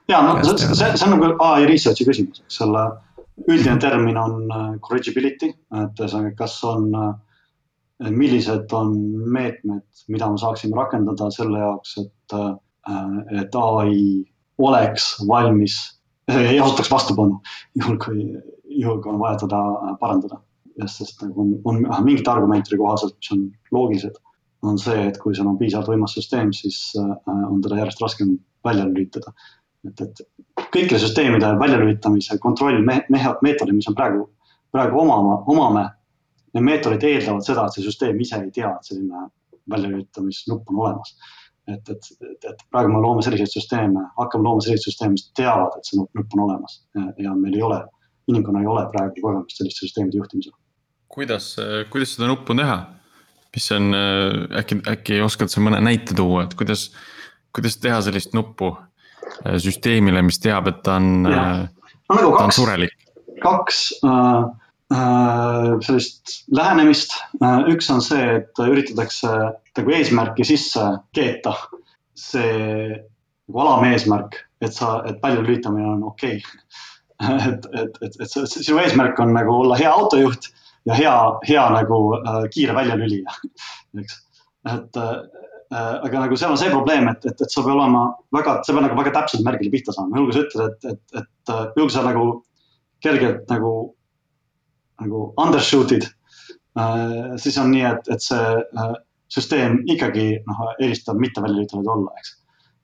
C: ja no see, see, see on nagu ai research'i küsimus, eks ole. üldine termin on äh, corrigibility, et ühesõnaga, kas on, äh, millised on meetmed, mida me saaksime rakendada selle jaoks, et, äh, et ai oleks valmis, [LAUGHS] ei osutaks vastupanu, juhul kui, juhul kui on vaja teda parandada sest nagu on, on mingite argumentide kohaselt, mis on loogilised, on see, et kui sul on piisavalt võimas süsteem, siis äh, on teda järjest raskem välja lülitada. et, et kõikide süsteemide väljalülitamise kontroll me, me, meetodid, mis on praegu, praegu omama, omame, need meetodid eeldavad seda, et see süsteem ise ei tea, et selline väljalülitamisnupp on olemas. Et, et, et, praegu me loome selliseid süsteeme, hakkame looma selliseid süsteeme, mis teavad, et see nupp on olemas ja, meil ei ole, inimkonnal ei ole praegu kogemust selliste süsteemide juhtimisel
B: kuidas, kuidas seda nuppu teha? mis on, äkki, äkki oskad sa mõne näite tuua, et kuidas, kuidas teha sellist nuppu süsteemile, mis teab, et ta on,
C: no, nagu
B: ta on surelik?
C: kaks äh, äh, sellist lähenemist äh,. üks on see, et üritatakse nagu eesmärki sisse keeta. see nagu alameesmärk, et sa, et palju lülitamine on okei okay. [LAUGHS] et, et, et, et sinu eesmärk on nagu olla hea autojuht ja hea, hea nagu äh, kiire väljalülija, [LAUGHS] eks. et äh, aga nagu seal on see probleem, et, et, et sa pead olema väga, sa pead nagu väga täpselt märgile pihta saama, juhul kui sa ütled, et, et, et äh, juhul kui sa nagu kergelt nagu, nagu undershoot'id äh,, siis on nii, et, et see äh, süsteem ikkagi noh, eelistab mitte välja lülitatud olla, eks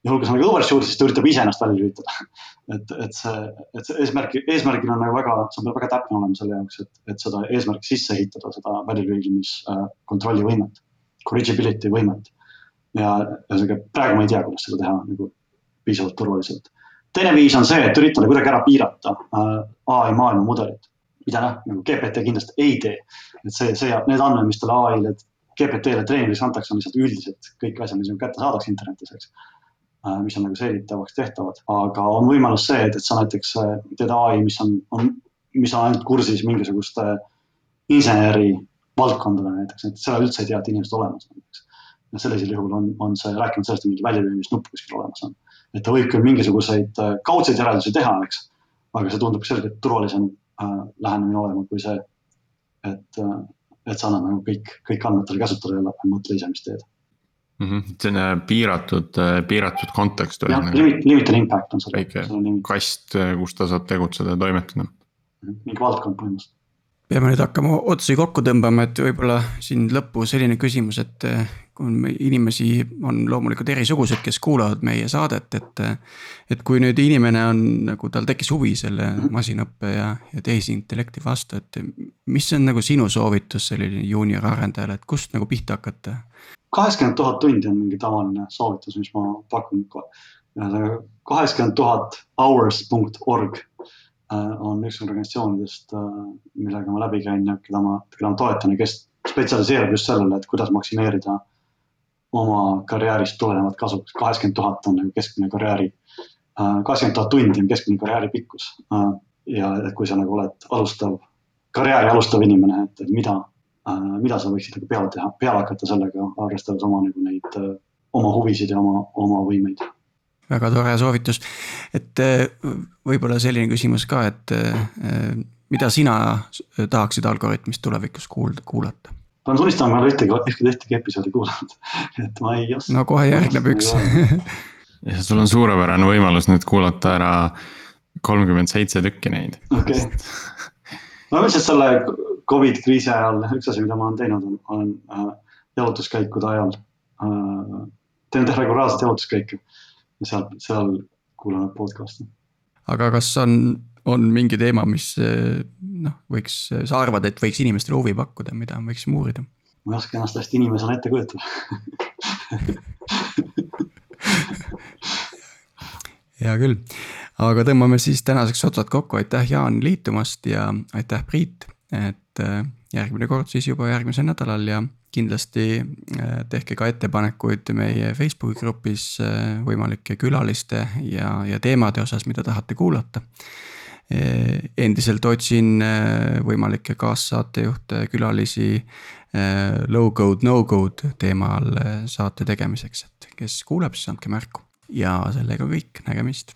C: juhul, kui sa nagu overshoot, siis ta üritab ise ennast välja lülitada. [LAUGHS] et, et see, et see eesmärk, eesmärgil on nagu väga, sa pead väga täpne olema selle jaoks, et, et seda eesmärki sisse ehitada, seda väljalülitamiskontrolli võimet, corrigibility võimet. ja ühesõnaga praegu ma ei tea, kuidas seda teha nagu piisavalt turvaliselt. teine viis on see, et üritada kuidagi ära piirata äh, ai maailma mudelit, mida noh, nagu GPT kindlasti ei tee. et see, see, need andmed, mis talle ai-le GPT-le treenimiseks antakse, on lihtsalt üldised kõik asjad, mis kätte saadakse internetis, eks Äh, mis on nagu seeditavaks tehtavad, aga on võimalus see, et, et sa näiteks äh, teed ai, mis on, on, mis on ainult kursis mingisuguste inseneri valdkondadega näiteks, et sa üldse ei tea, et inimesed olemas on, eks. ja sellisel juhul on, on see, rääkimata sellest, et mingi väljalüümisnupp kuskil olemas on. et ta võib küll mingisuguseid äh, kaudseid järeldusi teha, eks, aga see tundub selgelt turvalisem äh, lähenemine olema kui see, et äh,, et sa annad nagu kõik, kõik andmed talle kasutajale ja mõtle ise, mis teed
B: mm. -hmm. selline piiratud, piiratud kontekst.
C: jah, limit, limited impact on selle.
B: väike kast, kus ta saab tegutseda ja toimetada.
C: Mhm, mingi valdkond põhimõtteliselt.
A: peame nüüd hakkama otsi kokku tõmbama, et võib-olla siin lõppu selline küsimus, et inimesi on loomulikult erisuguseid, kes kuulavad meie saadet, et. et kui nüüd inimene on nagu tal tekkis huvi selle masinõppe ja, ja tehisintellekti vastu, et mis on nagu sinu soovitus selline juunior arendajale, et kust nagu pihta hakata?
C: kaheksakümmend tuhat tundi on mingi tavaline soovitus, mis ma pakun. kaheksakümmend tuhat hours.org äh, on üks organisatsioonidest, äh, millega ma läbi käin ja keda ma, keda ma toetan ja kes spetsialiseerub just sellele, et kuidas maksimeerida oma karjäärist tulenevat kasu. kaheksakümmend tuhat on nagu keskmine karjääri, äh, kaheksakümmend tuhat tundi on keskmine karjääri pikkus. ja et kui sa nagu oled alustav, karjääri alustav inimene, et mida Äh, mida sa võiksid nagu peale teha, peale hakata sellega, arvestades oma nagu neid, äh, oma huvisid ja oma, oma võimeid.
A: väga tore soovitus, et äh, võib-olla selline küsimus ka, et mida sina tahaksid Algorütmist tulevikus kuulda, kuulata?
C: Pean tunnistama, ma ei ole ühtegi, ühtegi, ühtegi episoodi kuulanud, [LAUGHS] et ma ei oska.
A: no kohe järgneb üks [LAUGHS]
B: ja sul on suurepärane võimalus nüüd kuulata ära kolmkümmend seitse tükki neid.
C: okei okay., [LAUGHS] no ilmselt selle Covid kriisi ajal üks asi, mida ma olen teinud, on, on äh, jalutuskäikude ajal äh,. teen regulaarselt jalutuskäike ja seal, seal kuulan podcast'e.
A: aga kas on, on mingi teema, mis noh, võiks, sa arvad, et võiks inimestele huvi pakkuda, mida võiksime uurida?
C: ma ei oska ennast hästi inimesena ette kujutada [LAUGHS]
A: hea küll, aga tõmbame siis tänaseks otsad kokku, aitäh Jaan liitumast ja aitäh Priit et äh, järgmine kord siis juba järgmisel nädalal ja kindlasti äh, tehke ka ettepanekuid meie Facebooki grupis võimalike külaliste ja, ja teemade osas, mida tahate kuulata. Endiselt otsin võimalikke kaassaatejuhte, külalisi low code, no code teemal saate tegemiseks, et kes kuuleb, siis andke märku. Ja sellega kõik, nägemist.